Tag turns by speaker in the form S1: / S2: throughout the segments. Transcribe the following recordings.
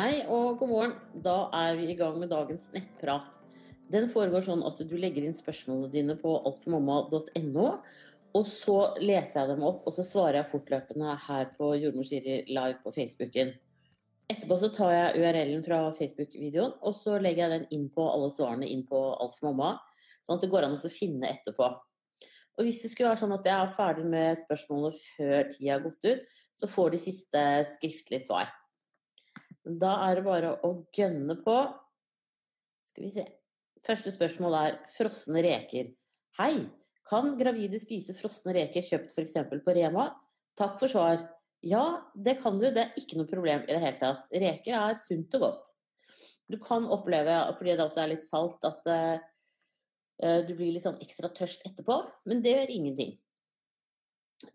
S1: Hei og god morgen. Da er vi i gang med dagens nettprat. Den foregår sånn at du legger inn spørsmålene dine på altformamma.no. Og så leser jeg dem opp, og så svarer jeg fortløpende her på Jordmor Siri live på Facebooken. Etterpå så tar jeg URL-en fra Facebook-videoen, og så legger jeg den inn på alle svarene inn på Alt for mamma, sånn at det går an å finne etterpå. Og hvis det skulle være sånn at jeg er ferdig med spørsmålet før tida har gått ut, så får de siste skriftlige svar. Da er det bare å gønne på. Skal vi se. Første spørsmål er frosne reker. Hei, kan gravide spise frosne reker kjøpt f.eks. på Rema? Takk for svar. Ja, det kan du. Det er ikke noe problem i det hele tatt. Reker er sunt og godt. Du kan oppleve, fordi det også er litt salt, at uh, du blir litt sånn ekstra tørst etterpå, men det gjør ingenting.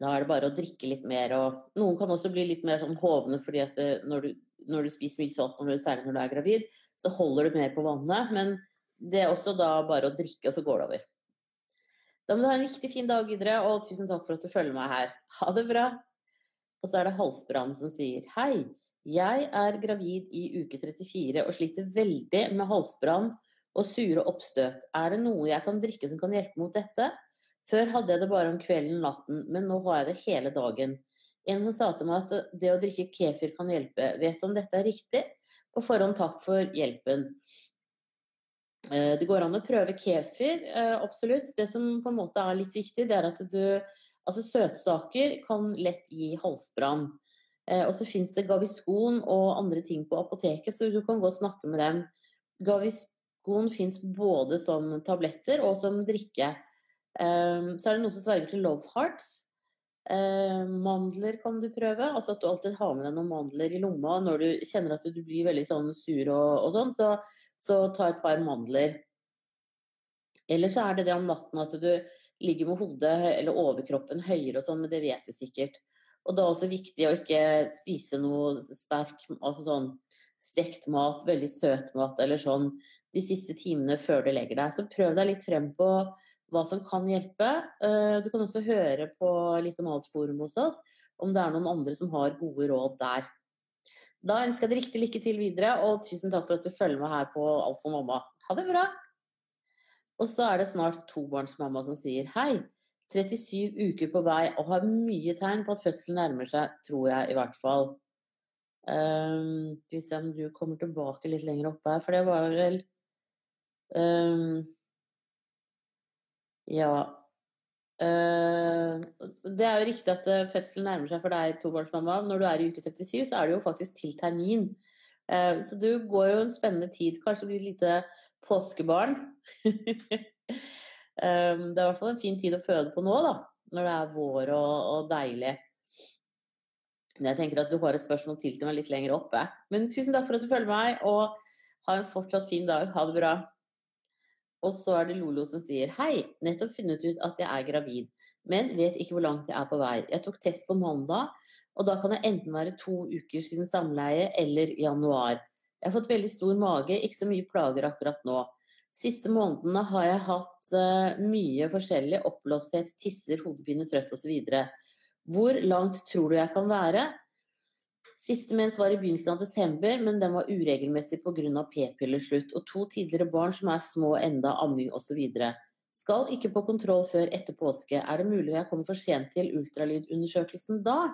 S1: Da er det bare å drikke litt mer, og noen kan også bli litt mer sånn hovne fordi at det, når du når du spiser mye salt, særlig når du er gravid, så holder du mer på vannet. Men det er også da bare å drikke, og så går det over. Da må du ha en riktig fin dag videre, og tusen takk for at du følger meg her. Ha det bra! Og så er det Halsbrann som sier Hei, jeg er gravid i uke 34 og sliter veldig med halsbrann og sure oppstøt. Er det noe jeg kan drikke som kan hjelpe mot dette? Før hadde jeg det bare om kvelden og natten, men nå har jeg det hele dagen. En som sa til meg at det å drikke kefir kan hjelpe. Vet om dette er riktig? På forhånd takk for hjelpen. Eh, det går an å prøve kefir, eh, absolutt. Det som på en måte er litt viktig, det er at du Altså søtsaker kan lett gi halsbrann. Eh, og så fins det gaviskon og andre ting på apoteket, så du kan gå og snakke med dem. Gaviskon fins både som tabletter og som drikke. Så er det noe som sverger til Love Hearts. Eh, mandler kan du prøve. altså At du alltid har med deg noen mandler i lomma når du kjenner at du blir veldig sånn sur og, og sånn. Så, så, ta et par mandler. Eller så er det det om natten at du ligger med hodet eller overkroppen høyere og sånn, men det vet du sikkert. Og da er det også viktig å ikke spise noe sterk, altså sånn stekt mat, veldig søt mat eller sånn de siste timene før du legger deg. Så prøv deg litt frem på hva som kan hjelpe. Eh, du kan også høre på litt om alt-forum hos oss, om det er noen andre som har gode råd der. Da ønsker jeg deg riktig lykke til videre, og tusen takk for at du følger med her på Alt for mamma. Ha det bra! Og så er det snart tobarnsmamma som sier hei. 37 uker på vei og har mye tegn på at fødselen nærmer seg, tror jeg i hvert fall. Um, skal vi se om du kommer tilbake litt lenger oppe her, for det var vel um, ja. Uh, det er jo riktig at uh, fødselen nærmer seg for deg, tobarnsmamma. Når du er i uke 37, så er det jo faktisk til termin. Uh, så du går jo en spennende tid. Kanskje blir et lite påskebarn. det er i hvert fall en fin tid å føde på nå, da. Når det er vår og, og deilig. Men jeg tenker at du har et spørsmål til til meg litt lenger oppe. Men tusen takk for at du følger meg, og ha en fortsatt fin dag. Ha det bra. Og så er det Lolo som sier hei, nettopp funnet ut at jeg er gravid, men vet ikke hvor langt jeg er på vei. Jeg tok test på mandag, og da kan det enten være to uker siden samleie eller januar. Jeg har fått veldig stor mage, ikke så mye plager akkurat nå. Siste månedene har jeg hatt uh, mye forskjellig, oppblåsthet, tisser, hodepine, trøtt osv. Hvor langt tror du jeg kan være? Siste mens var i begynnelsen av desember, men den var uregelmessig pga. p-pillerslutt og to tidligere barn som er små enda, amming osv. Skal ikke på kontroll før etter påske. Er det mulig jeg kommer for sent til ultralydundersøkelsen da?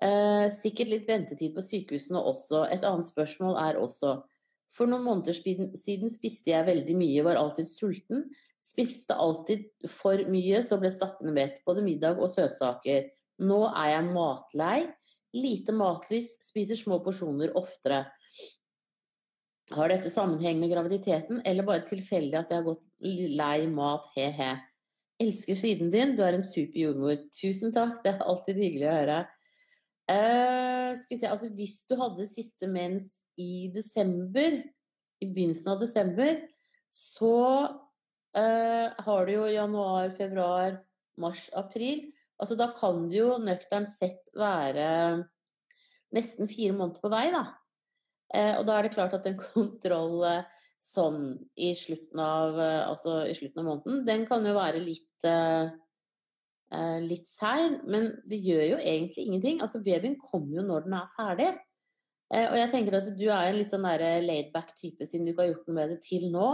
S1: Eh, sikkert litt ventetid på sykehusene også. Et annet spørsmål er også For noen måneder siden spiste jeg veldig mye, var alltid sulten. Spiste alltid for mye, så ble stappende mett. Både middag og søtsaker. Nå er jeg matlei lite matlys, spiser små porsjoner oftere. Har dette sammenheng med graviditeten, eller bare tilfeldig at jeg har gått lei mat, he-he? Elsker siden din, du er en super jordmor. Tusen takk, det er alltid hyggelig å høre. Uh, skal vi se, altså Hvis du hadde siste mens i desember, i begynnelsen av desember, så uh, har du jo januar, februar, mars, april. Altså, da kan det jo nøkternt sett være nesten fire måneder på vei, da. Eh, og da er det klart at en kontroll eh, sånn i slutten av, eh, altså i slutten av måneden, den kan jo være litt eh, litt sein, men det gjør jo egentlig ingenting. Altså, babyen kommer jo når den er ferdig. Og jeg tenker at du er en litt sånn laidback type siden du ikke har gjort noe med det til nå.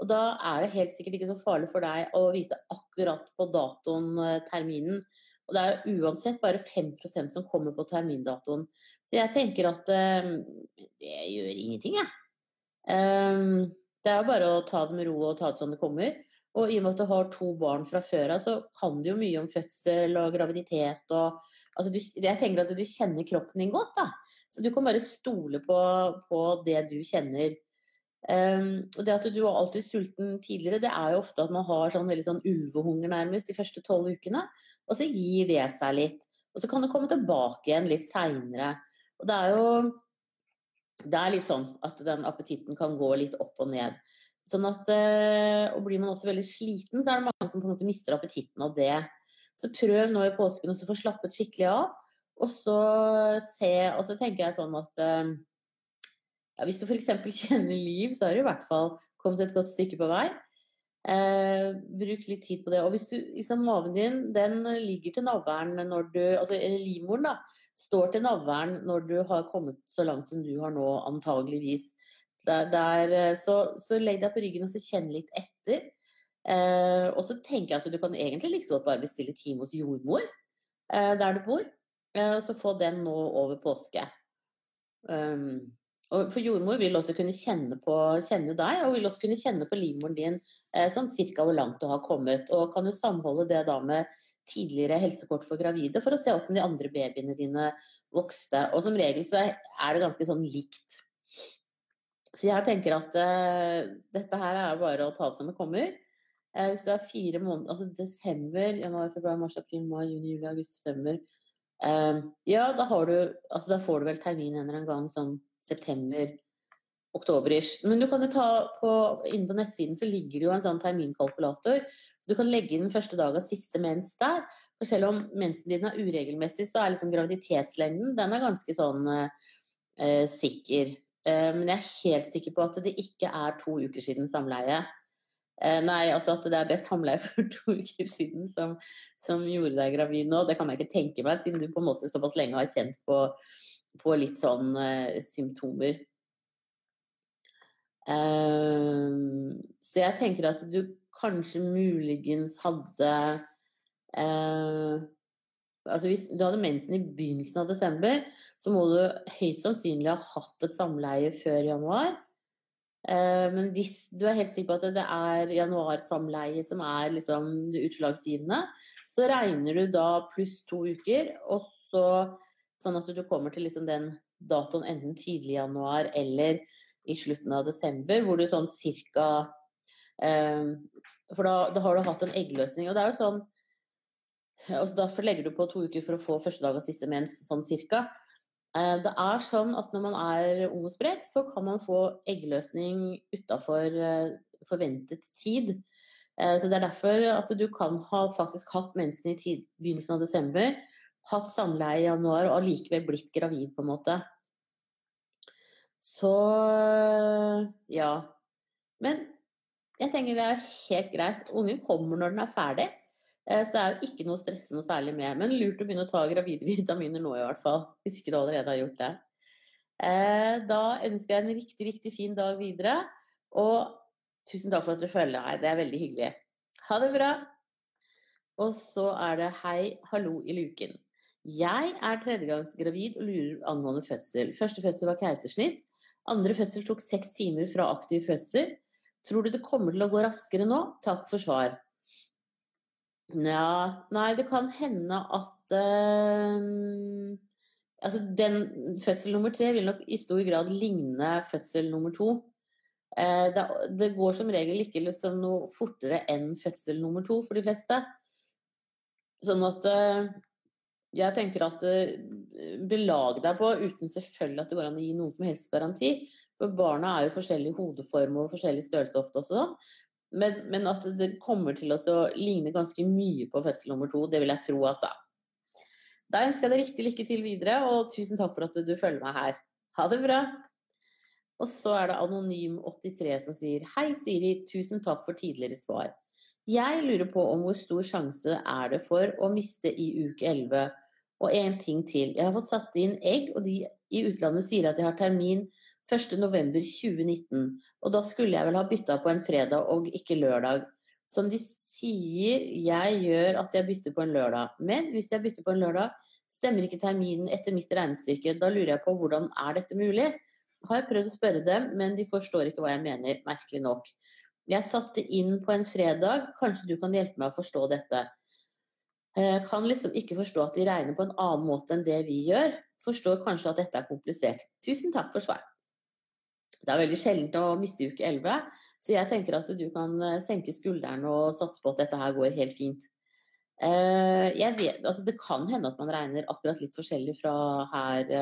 S1: Og da er det helt sikkert ikke så farlig for deg å vite akkurat på datoen, terminen. Og det er uansett bare 5% som kommer på termindatoen. Så jeg tenker at um, det gjør ingenting, jeg. Um, det er bare å ta det med ro og ta det som det kommer. Og i og med at du har to barn fra før av, så kan du jo mye om fødsel og graviditet og altså du, Jeg tenker at du kjenner kroppen din godt, da. Så du kan bare stole på, på det du kjenner. Um, og det at du var alltid sulten tidligere, det er jo ofte at man har sånn veldig sånn ulvehunger nærmest de første tolv ukene. Og så gir det seg litt. Og så kan det komme tilbake igjen litt seinere. Og det er jo det er litt sånn at den appetitten kan gå litt opp og ned. Sånn at, eh, og Blir man også veldig sliten, så er det mange som på en måte mister appetitten av det. Så prøv nå i påsken å få slappet skikkelig av. Og så se Og så tenker jeg sånn at eh, ja, hvis du f.eks. kjenner liv, så har du i hvert fall kommet et godt stykke på vei. Eh, bruk litt tid på det. Og hvis du, liksom, maven din den ligger til navlen når du Altså livmoren, da. Står til navlen når du har kommet så langt som du har nå, antageligvis. Der, der, eh, så, så, legg deg på ryggen og så kjenn litt etter. Eh, og så tenker jeg at du kan egentlig liksom bare bestille time hos jordmor eh, der du bor. Eh, og så få den nå over påske. Um, for jordmor vil også kunne kjenne på kjenne deg, og vil også kunne kjenne på livmoren din eh, sånn cirka hvor langt du har kommet. Og kan jo samholde det da med tidligere helsekort for gravide for å se hvordan de andre babyene dine vokste. Og som regel så er det ganske sånn likt. Så jeg tenker at uh, dette her er bare å ta det som det kommer. Uh, hvis du har fire måneder Altså desember, januar, februar, mars, april, mai, juni, juli, august, september uh, Ja, da har du Altså da får du vel termin en eller annen gang sånn september, oktober-ish. Men du kan jo ta på, inne på nettsiden så ligger det jo en sånn terminkalkulator. Du kan legge inn første dag av siste mens der. For selv om mensen din er uregelmessig, så er liksom graviditetslengden den er ganske sånn eh, sikker. Eh, men jeg er helt sikker på at det ikke er to uker siden samleie. Eh, nei, altså at det er det samleie for to uker siden som, som, gjorde deg gravid nå, det kan jeg ikke tenke meg, siden du på en måte såpass lenge har kjent på, på litt sånn uh, symptomer. Uh, så jeg tenker at du kanskje muligens hadde uh, Altså hvis du hadde mensen i begynnelsen av desember, så må du høyst sannsynlig ha hatt et samleie før januar. Men hvis du er helt sikker på at det er januarsamleie som er liksom utslagsgivende, så regner du da pluss to uker, og så Sånn at du kommer til liksom den datoen enten tidlig i januar eller i slutten av desember, hvor du sånn cirka eh, For da, da, har du hatt en eggløsning. Og det er jo sånn og Derfor legger du på to uker for å få første dag og siste mens, sånn cirka. Eh, det er sånn at når man er ung og sprek, så kan man få eggløsning utafor eh, forventet tid. Eh, så det er derfor at du kan ha faktisk hatt mensen i tid, begynnelsen av desember, hatt samleie i januar og allikevel blitt gravid, på en måte. Så ja. Men jeg tenker det er helt greit. Ungen kommer når den er ferdig. Eh, så det er jo ikke noe å stresse noe særlig med. Men lurt å begynne å ta gravide vitaminer nå, i hvert fall. Hvis ikke du allerede har gjort det. Eh, da ønsker jeg en riktig, riktig fin dag videre. Og tusen takk for at du følger meg. Det er veldig hyggelig. Ha det bra. Og så er det hei, hallo i luken. Jeg er tredjegangsgravid og lurer angående fødsel. Første fødsel var keisersnitt. Andre fødsel tok seks timer fra aktiv fødsel. Tror du det kommer til å gå raskere nå? Takk for svar. Nja Nei, det kan hende at uh, Altså, den fødsel nummer tre vil nok i stor grad ligne fødsel nummer to. Uh, det, det, går som regel ikke liksom noe fortere enn fødsel nummer to for de fleste. Sånn at uh, jeg tenker at eh, belag deg på, uten selvfølgelig at det går an å gi noen som helst garanti. For barna er jo forskjellig hodeform og forskjellig størrelse ofte også. Men, men, at det kommer til å ligne ganske mye på fødsel nummer to, det vil jeg tro, altså. Da ønsker jeg deg riktig lykke til videre, og tusen takk for at du følger meg her. Ha det bra! Og så er det Anonym83 som sier Hei, Siri, tusen takk for tidligere svar. Jeg lurer på om hvor stor sjanse er det for å miste i uke 11 og en ting til. Jeg har fått satt inn egg, og de i utlandet sier at jeg har termin 1.11.2019, og da skulle jeg vel ha bytta på en fredag og ikke lørdag. Som de sier, jeg gjør at jeg bytter på en lørdag. Men hvis jeg bytter på en lørdag, stemmer ikke terminen etter mitt regnestykke. Da lurer jeg på hvordan er dette mulig? Har jeg prøvd å spørre dem, men de forstår ikke hva jeg mener, merkelig nok. Jeg satte inn på en fredag, kanskje du kan hjelpe meg å forstå dette. Jeg kan liksom ikke forstå at de regner på en annen måte enn det vi gjør. Forstår kanskje at dette er komplisert. Tusen takk for svar. Det er veldig sjeldent å miste uke 11, så jeg tenker at du kan eh, senke skuldrene og satse på at dette her går helt fint. Eh, vet, altså det kan hende at man regner akkurat litt forskjellig fra her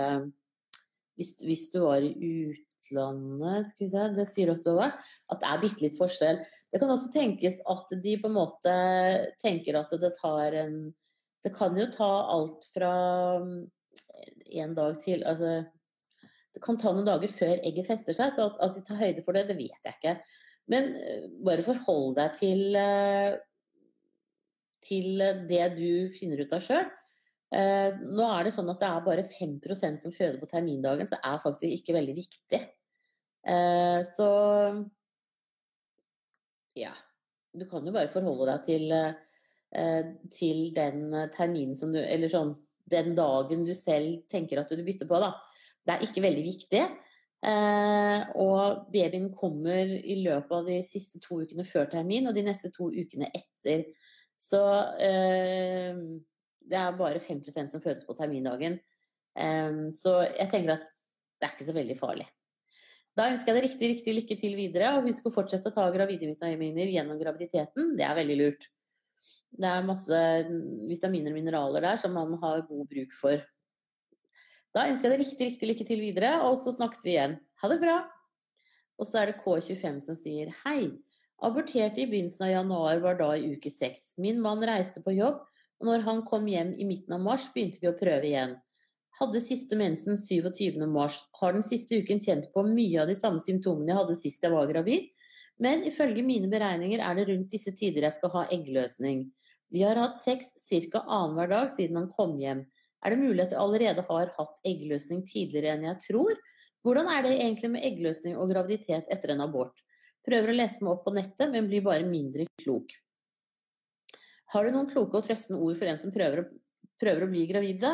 S1: hvis, hvis du var i utlandet, skal vi se, det sier du at det er bitte litt forskjell. Det kan også tenkes at de på en måte tenker at det tar en Det kan jo ta alt fra en dag til Altså det kan ta noen dager før egget fester seg, så at, at de tar høyde for det, det vet jeg ikke. Men eh, bare forhold deg til, eh, til det du finner ut av sjøl. Eh, nå er det sånn at det er bare 5% som føder på termindagen, så det er faktisk ikke veldig viktig. Så ja. Du kan jo bare forholde deg til, til den terminen som du Eller sånn den dagen du selv tenker at du bytter på, da. Det er ikke veldig viktig. Eh, og babyen kommer i løpet av de siste to ukene før termin og de neste to ukene etter. Så eh, det er bare 5% som fødes på termindagen. Eh, så jeg tenker at det er ikke så veldig farlig. Da ønsker jeg deg riktig, riktig lykke til videre, og husk å fortsette å ta gravide vitaminer gjennom graviditeten. Det er veldig lurt. Det er masse vitaminer og mineraler der som man har god bruk for da ønsker jeg deg riktig, riktig lykke til videre, og så snakkes vi igjen. Ha det bra! Og så er det K25 som sier hei. Aborterte i begynnelsen av januar, var da i uke seks. Min mann reiste på jobb, og når han kom hjem i midten av mars, begynte vi å prøve igjen. Hadde siste mensen 27. mars. Har den siste uken kjent på mye av de samme symptomene jeg hadde sist jeg var gravid. Men ifølge mine beregninger er det rundt disse tider jeg skal ha eggløsning. Vi har hatt sex ca. annenhver dag siden han kom hjem. Er det mulig at jeg allerede har hatt eggløsning tidligere enn jeg tror? Hvordan er det egentlig med eggløsning og graviditet etter en abort? Prøver å lese meg opp på nettet, men blir bare mindre klok. Har du noen kloke og trøstende ord for en som prøver å, prøver å bli gravide?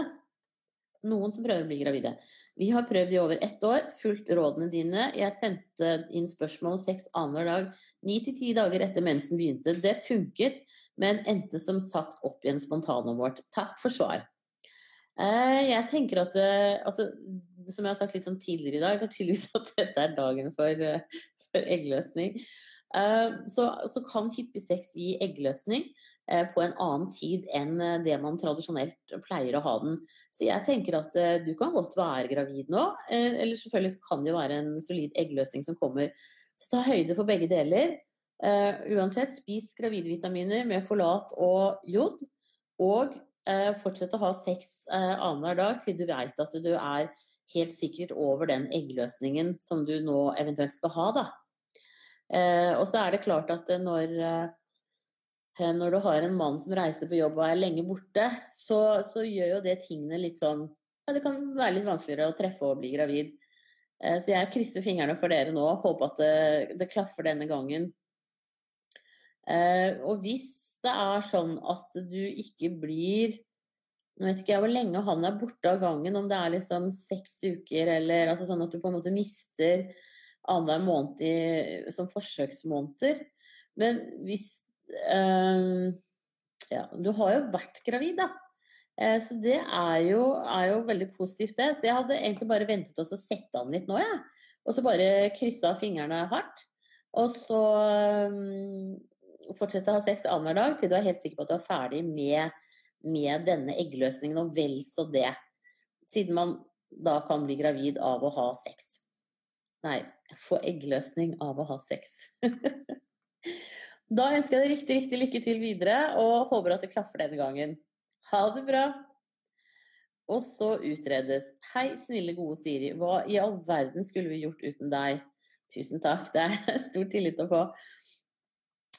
S1: Noen som prøver å bli gravide. Vi har prøvd i over ett år, fulgt rådene dine. Jeg sendte inn spørsmål seks annenhver dag, ni til ti dager etter mensen begynte. Det funket, men endte som sagt opp i en spontanabort. Takk for svar. Eh, jeg tenker at eh, altså, Som jeg har sagt litt sånn tidligere i dag, det er tydeligvis at dette er dagen for, eh, for eggløsning. Så, så, kan hyppig sex gi eggløsning på en annen tid enn det man tradisjonelt pleier å ha den. Så jeg tenker at du kan godt være gravid nå, eller selvfølgelig kan det jo være en solid eggløsning som kommer. Så ta høyde for begge deler. Uansett, spis gravidvitaminer med folat og jod. Og fortsett å ha sex eh, annenhver dag til du vet at du er helt sikkert over den eggløsningen som du nå eventuelt skal ha. Da. Eh, og så er det klart at når, eh, når du har en mann som reiser på jobb og er lenge borte, så, så gjør jo det tingene litt sånn ja, Det kan være litt vanskeligere å treffe og bli gravid. Eh, så jeg krysser fingrene for dere nå, håper at det, det klaffer denne gangen. Eh, og hvis det er sånn at du ikke blir Nå vet ikke jeg hvor lenge han er borte av gangen, om det er liksom seks uker eller altså sånn at du på en måte mister annenhver måned i, som forsøksmåneder. Men hvis øh, Ja, du har jo vært gravid, da. Eh, så det er jo, er jo, veldig positivt, det. Så jeg hadde egentlig bare ventet oss å sette an litt nå, jeg. Ja. Og så bare kryssa fingrene hardt. Og så um, fortsette å ha sex annenhver dag til du er helt sikker på at du er ferdig med, med denne eggløsningen, og vel så det. Siden man da kan bli gravid av å ha sex. Nei, få eggløsning av å ha sex. da ønsker jeg deg riktig, riktig lykke til videre, og håper at det klaffer denne gangen. Ha det bra! Og så utredes. Hei, snille, gode Siri. Hva i all verden skulle vi gjort uten deg? Tusen takk, det er stor tillit å få.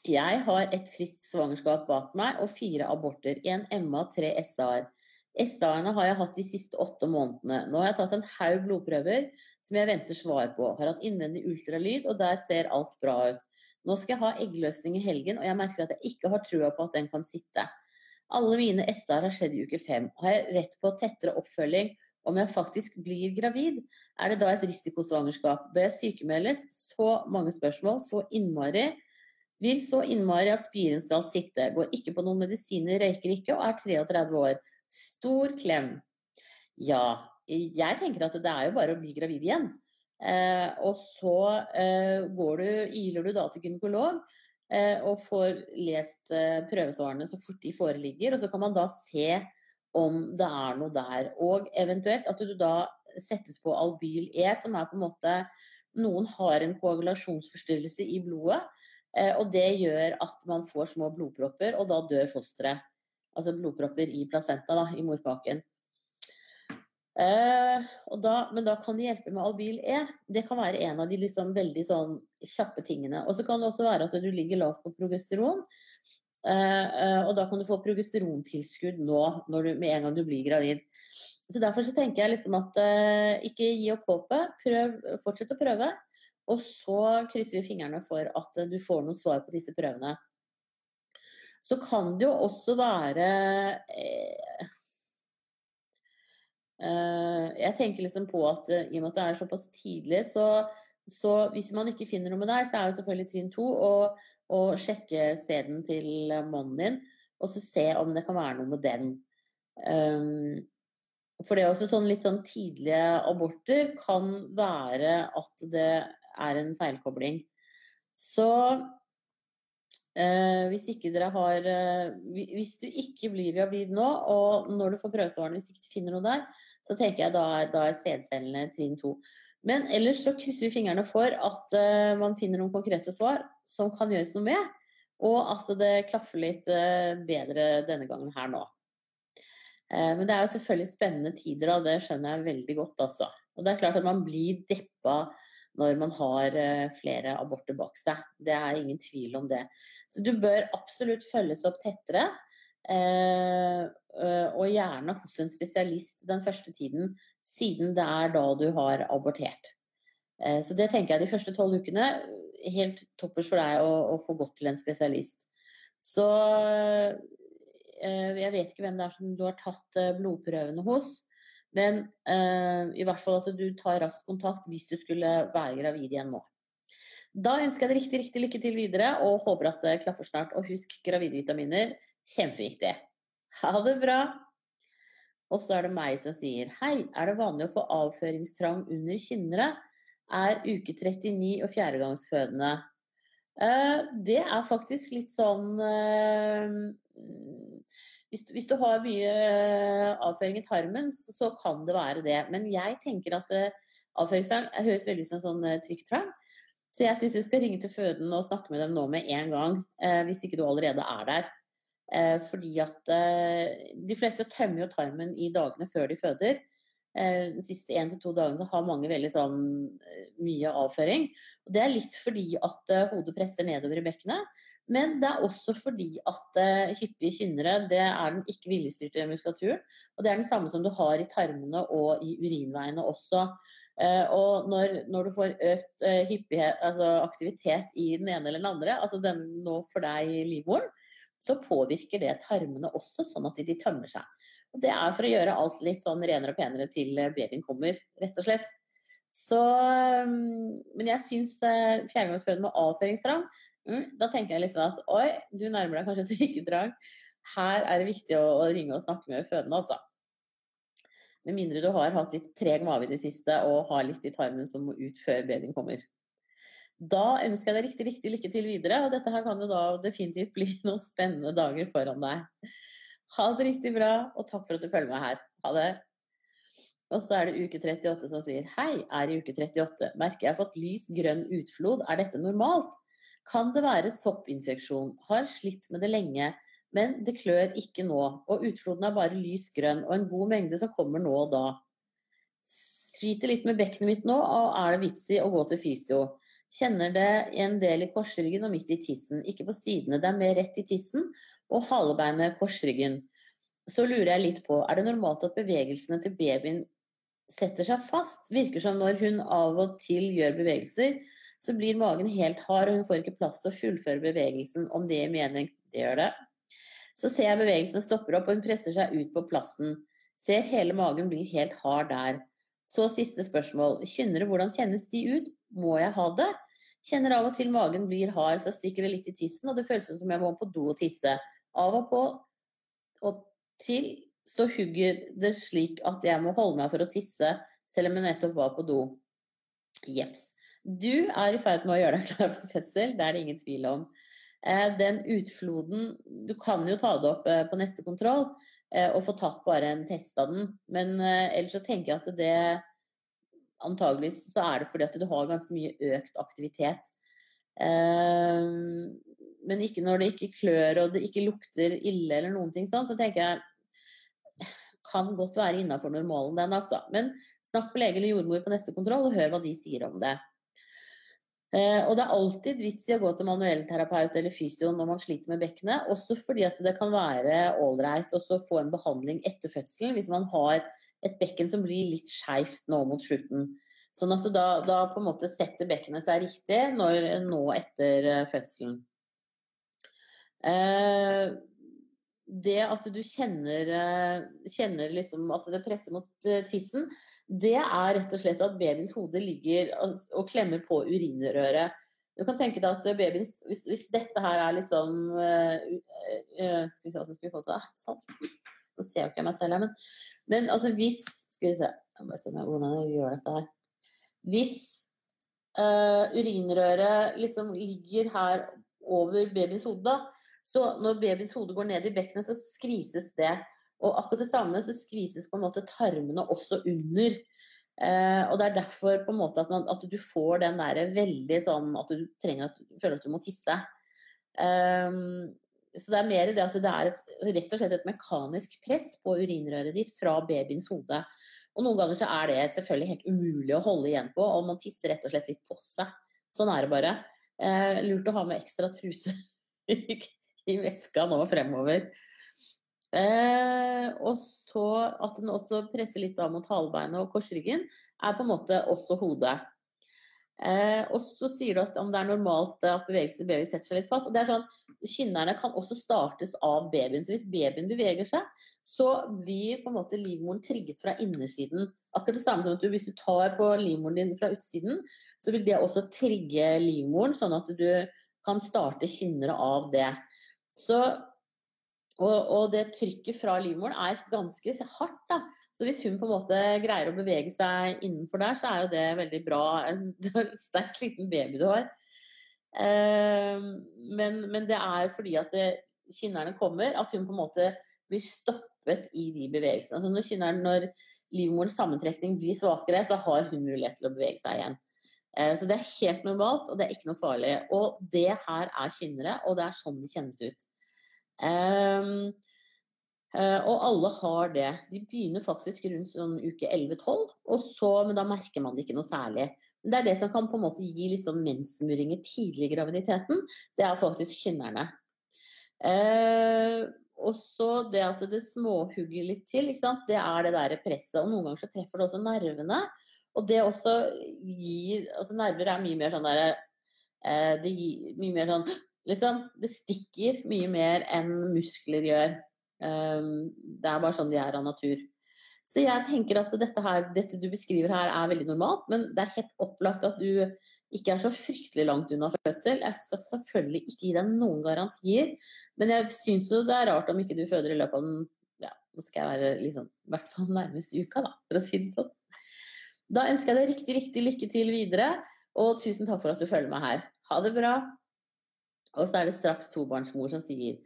S1: Jeg har et friskt svangerskap bak meg og fire aborter. En MA, tre SA-er. SA-ene har jeg hatt de siste åtte månedene. Nå har jeg tatt en haug blodprøver som jeg venter svar på. Har hatt innvendig ultralyd, og der ser alt bra ut. Nå skal jeg ha eggløsning i helgen, og jeg merker at jeg ikke har trua på at den kan sitte. Alle mine SA-er har skjedd i uke fem. Har jeg rett på tettere oppfølging om jeg faktisk blir gravid? Er det da et risikosvangerskap? Bør jeg sykemeldes? Så mange spørsmål, så innmari. Vil så innmari at spiren skal sitte. Går ikke på noen medisiner, røyker ikke og er 33 år. Stor klem. Ja, jeg tenker at det er jo bare å bli gravid igjen. Eh, og så eh, du, iler du da til gynekolog eh, og får lest prøvesvarene så fort de foreligger. Og så kan man da se om det er noe der. Og eventuelt at du da settes på Albyl E, som er på en måte Noen har en koagulasjonsforstyrrelse i blodet, og det gjør at man får små blodpropper, og da dør fosteret. Altså blodpropper i placenta, da, i morkaken. Eh, da, men da kan det hjelpe med Albil E. Det kan være en av de liksom veldig sånn kjappe tingene. Og så kan det også være at du ligger lavt på progesteron. Uh, og da kan du få progesterontilskudd nå når du, med en gang du blir gravid. Så derfor så tenker jeg liksom at uh, ikke gi opp håpet. Fortsett å prøve. Og så krysser vi fingrene for at du får noen svar på disse prøvene. Så kan det jo også være Eh, jeg tenker liksom på at eh, i og med at det er såpass tidlig, så, så hvis man ikke finner noe med deg, så er jo selvfølgelig trinn to å, sjekke sæden til mannen din, og så se om det kan være noe med den. Um, for det er også sånn litt sånn tidlige aborter kan være at det er en feilkobling. Så eh, hvis ikke dere har eh, Hvis du ikke blir gravid nå, og når du får prøvesvarene, hvis ikke du finner noe der, så tenker jeg da, da er sædcellene trinn to. Men ellers så krysser vi fingrene for at uh, man finner noen konkrete svar som kan gjøres noe med, og at det klaffer litt uh, bedre denne gangen her nå. Uh, men det er jo selvfølgelig spennende tider, da. Det skjønner jeg veldig godt, altså. Og det er klart at man blir deppa når man har flere aborter bak seg. Det er ingen tvil om det. Så du bør absolutt følges opp tettere. Eh, eh, og gjerne hos en spesialist den første tiden, siden det er da du har abortert. Eh, så det tenker jeg de første tolv ukene. Helt toppers for deg å, å, få gått til en spesialist. Så jeg vet ikke hvem det er som du har tatt blodprøvene hos. Men i hvert fall at du tar raskt kontakt hvis du skulle være gravid igjen nå. Da ønsker jeg deg riktig, riktig lykke til videre, og håper at det klaffer snart. Og husk gravidvitaminer Kjempeviktig. Ha det bra. Og så er det meg som sier hei, er det vanlig å få avføringstrang under kynnere? Er uke 39 og fjerdegangsfødende? Uh, det er faktisk litt sånn uh, hvis, du har mye uh, avføring i tarmen, så, kan det være det. Men jeg tenker at avføringstrang høres veldig ut som sånn trykktrang. Så jeg syns du skal ringe til føden og snakke med dem nå med en gang, hvis ikke du allerede er der. Eh, fordi at eh, de fleste tømmer jo tarmen i dagene før de føder. Eh, de siste én til to dagene så har mange veldig sånn mye avføring. Og det er litt fordi at hodet presser nedover i bekkenet. Men det er også fordi at hyppige kynnere det er den ikke viljestyrte muskulaturen. Og det er den samme som du har i tarmene og i urinveiene også. Og når, når, du får økt hyppighet, altså aktivitet i den ene eller den andre, altså den nå for deg livmoren, så påvirker det tarmene også, sånn at de tømmer seg. Og det er for å gjøre alt litt sånn renere og penere til eh, babyen kommer, rett og slett. Så mm, Men jeg syns eh, fjerdegangsfødende med avføringstrang mm, Da tenker jeg liksom at oi, du nærmer deg kanskje trykketrang. Her er det viktig å, å ringe og snakke med fødende, altså. Med mindre du har hatt litt treg mage i det siste og har litt i tarmen som må ut før babyen kommer. Da ønsker jeg deg riktig, riktig lykke til videre, og dette her kan jo da definitivt bli noen spennende dager foran deg. Ha det riktig bra, og takk for at du følger med her. Ha det. Og så er det uke 38 som sier Hei, er i uke 38. Merker jeg har fått lys grønn utflod. Er dette normalt? Kan det være soppinfeksjon? Har slitt med det lenge, men det klør ikke nå. Og utfloden er bare lys grønn, og en god mengde som kommer nå og da. Sliter litt med bekkenet mitt nå, og er det vits i å gå til fysio? Kjenner det en del i korsryggen og midt i tissen, ikke på sidene. Det er mer rett i tissen og halebeinet korsryggen. så lurer jeg litt på, er det normalt at bevegelsene til babyen setter seg fast? Virker som når hun av og til gjør bevegelser, så blir magen helt hard, og hun får ikke plass til å fullføre bevegelsen, om det mening. Det gjør det. Så ser jeg bevegelsen stopper opp, og hun presser seg ut på plassen. Ser hele magen blir helt hard der. Så siste spørsmål. Kynnere, hvordan kjennes de ut? Må jeg ha det? Kjenner av og til magen blir hard, så stikker det litt i tissen, og det føles som jeg må på do og tisse. Av og på og til så hugger det slik at jeg må holde meg for å tisse, selv om jeg nettopp var på do. Jeps. Du er i ferd med å gjøre deg klar for fødsel, det er det ingen tvil om. Eh, den utfloden Du kan jo ta det opp eh, på neste kontroll eh, og få tatt bare en test av den, men ellers så tenker jeg at det antageligvis så er det fordi at du har ganske mye økt aktivitet. Men ikke når det ikke klør og det ikke lukter ille eller noen ting sånn, så tenker jeg kan godt være innafor normalen, den, altså. Men snakk med lege eller jordmor på neste kontroll, og hør hva de sier om det. Eh, og det er alltid vits i å gå til manuellterapeut eller fysio når man sliter med bekkenet, også fordi at det kan være ålreit å få en behandling etter fødselen hvis man har et bekken som blir litt skeivt nå mot slutten. Sånn at da, da, på en måte setter bekkenet seg riktig når, nå etter eh, fødselen. Eh, det at du kjenner, kjenner liksom at det presser mot tissen, det er rett og slett at babyens hode ligger og klemmer på urinrøret. Du kan tenke deg at babyen, hvis, hvis dette her er liksom uh, Skal vi se hvordan skal vi få til det? Sånn. Nå ser jeg ikke meg selv her, men, men altså hvis Skal vi se Jeg må se hvordan jeg gjør dette her. Hvis uh, urinrøret liksom ligger her over babyens hode, så når babyens hode går ned i bekkenet, så skvises det og akkurat det samme så skvises på en måte tarmene også under. Eh, og det er derfor på en måte at, man, at du får den derre veldig sånn at du trenger at, føler at du må tisse. Eh, så det er mer det at det er et, rett og slett et mekanisk press på urinrøret ditt fra babyens hode. Og noen ganger så er det selvfølgelig helt umulig å holde igjen på, og man tisser rett og slett litt på seg. Sånn er det bare. Eh, lurt å ha med ekstra truse i veska nå fremover. Eh, og så at den også presser litt av mot halebeinet og korsryggen, er på en måte også hodet. Eh, og så sier du at om det er normalt at bevegelsen i babyen setter seg litt fast. og det er sånn, Kynnerne kan også startes av babyen. Så hvis babyen beveger seg, så blir på en måte livmoren trigget fra innersiden. Akkurat det samme som at du, Hvis du tar på livmoren din fra utsiden, så vil det også trigge livmoren, sånn at du kan starte kynnere av det. Så og, og, det trykket fra livmoren er ganske hardt. da. Så hvis hun på en måte greier å bevege seg innenfor der, så er jo det veldig bra. En sterk liten baby du har. Eh, men, men, det er fordi at det, kynnerne kommer, at hun på en måte blir stoppet i de bevegelsene. Altså når, når livmorens sammentrekning blir svakere, så har hun mulighet til å bevege seg igjen. Eh, så det er helt normalt, og det er ikke noe farlig. Og det her er kynnere, og det er sånn de kjennes ut. Um, og alle har det. De begynner faktisk rundt sånn uke 11-12, men da merker man det ikke noe særlig. Men det er det som kan på en måte gi litt sånn mensmuringer tidlig i graviditeten. Det er faktisk kynnerne. Uh, og så det at det småhugger litt til, det er det der presset. Og noen ganger så treffer det også nervene. Og det også gir Altså nerver er mye mer sånn derre eh, Det gir mye mer sånn Liksom, det stikker mye mer enn muskler gjør. Um, det er bare sånn de er av natur. Så jeg tenker at dette, her, dette du beskriver her er veldig normalt, men det er helt opplagt at du ikke er så fryktelig langt unna fødsel. Jeg skal selvfølgelig ikke gi deg noen garantier, men jeg syns jo det er rart om ikke du føder i løpet av den ja, nå skal jeg være liksom, i hvert fall nærmest uka, da, for å si det sånn. Da ønsker jeg deg riktig, riktig lykke til videre, og tusen takk for at du følger meg her. Ha det bra. Og så er det straks tobarnsmor som sier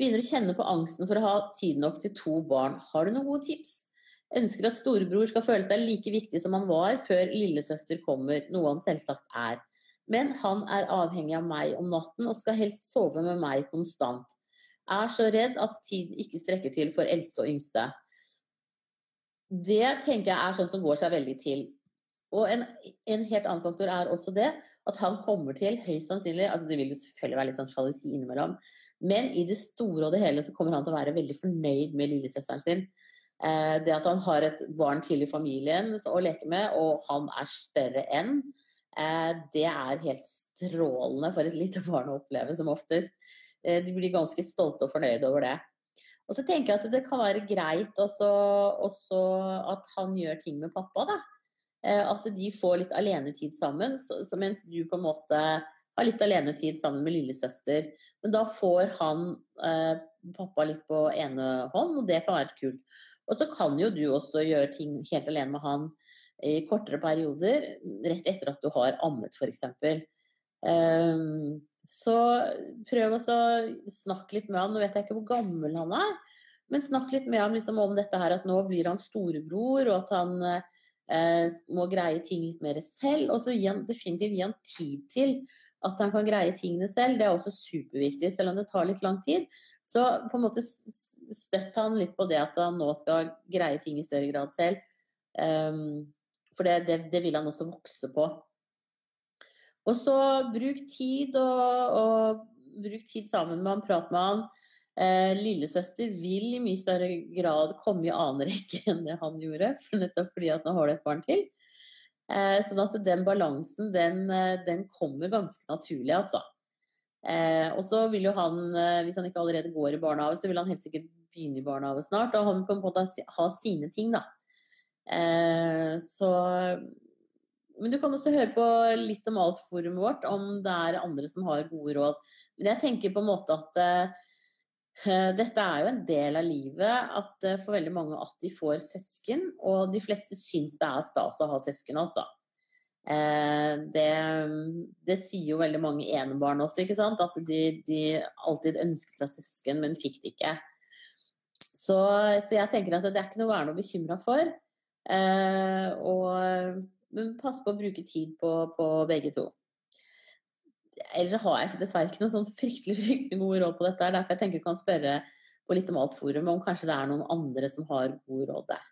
S1: Begynner å kjenne på angsten for å ha tid nok til to barn. Har du noen gode tips? Ønsker at storebror skal føle seg like viktig som han var før lillesøster kommer, noe han selvsagt er. Men han er avhengig av meg om natten og skal helst sove med meg konstant. Er så redd at tiden ikke strekker til for eldste og yngste. Det tenker jeg er sånn som går seg veldig til. Og en, en helt annen faktor er også det at han kommer til, høyst sannsynlig altså Det vil jo selvfølgelig være litt sånn sjalusi innimellom, men i det store og det hele så kommer han til å være veldig fornøyd med lillesøsteren sin. Eh, det at han har et barn til i familien å leke med, og han er større enn, eh, det er helt strålende for et lite barn å oppleve, som oftest. Eh, de blir ganske stolte og fornøyde over det. Og så tenker jeg at det kan være greit også, også at han gjør ting med pappa, da. Eh, at de får litt alenetid sammen, så mens du på en måte har litt alenetid sammen med lillesøster. Men da får han eh, pappa litt på ene hånd, og det kan være kult. Og så kan jo du også gjøre ting helt alene med han i kortere perioder, rett etter at du har ammet, f.eks. Um, ehm, så prøv å snakke litt med han. Nå vet jeg ikke hvor gammel han er, men snakk litt med ham liksom om dette her at nå blir han storebror, og at han eh, må greie ting litt mer selv. Og så definitivt gi han tid til at han kan greie tingene selv. Det er også superviktig, selv om det tar litt lang tid. Så på en måte støtt han litt på det at han nå skal greie ting i større grad selv. Um, for det, det, det, vil han også vokse på. Og så bruk tid, og, og bruk tid sammen med han, prat med han. Eh, lillesøster vil i mye større grad komme i annen rekke enn det han gjorde, nettopp fordi at nå har du et barn til. Eh, sånn at den balansen, den, eh, den kommer ganske naturlig, altså. Eh, og så vil jo han, eh, hvis han ikke allerede går i barnehage, så vil han helt sikkert begynne i barnehage snart. Og han på en måte ha sine ting, da. Eh, så Men du kan også høre på litt om alt-forumet vårt, om det er andre som har gode råd. Men jeg tenker på en måte at uh, dette er jo en del av livet at uh, for veldig mange at de får søsken, og de fleste syns det er stas å ha søsken også. Eh, det, det, sier jo veldig mange enebarn også, ikke sant? at de, de, alltid ønsket seg søsken, men fikk det ikke. Så, så, jeg tenker at det er ikke noe å være noe bekymra for. Og, men pass på å bruke tid på, på begge to. Ellers har jeg dessverre ikke noe sånn fryktelig fryktelig god råd på dette. Derfor jeg tenker du kan spørre på Litt om alt-forumet om kanskje det er noen andre som har god råd der.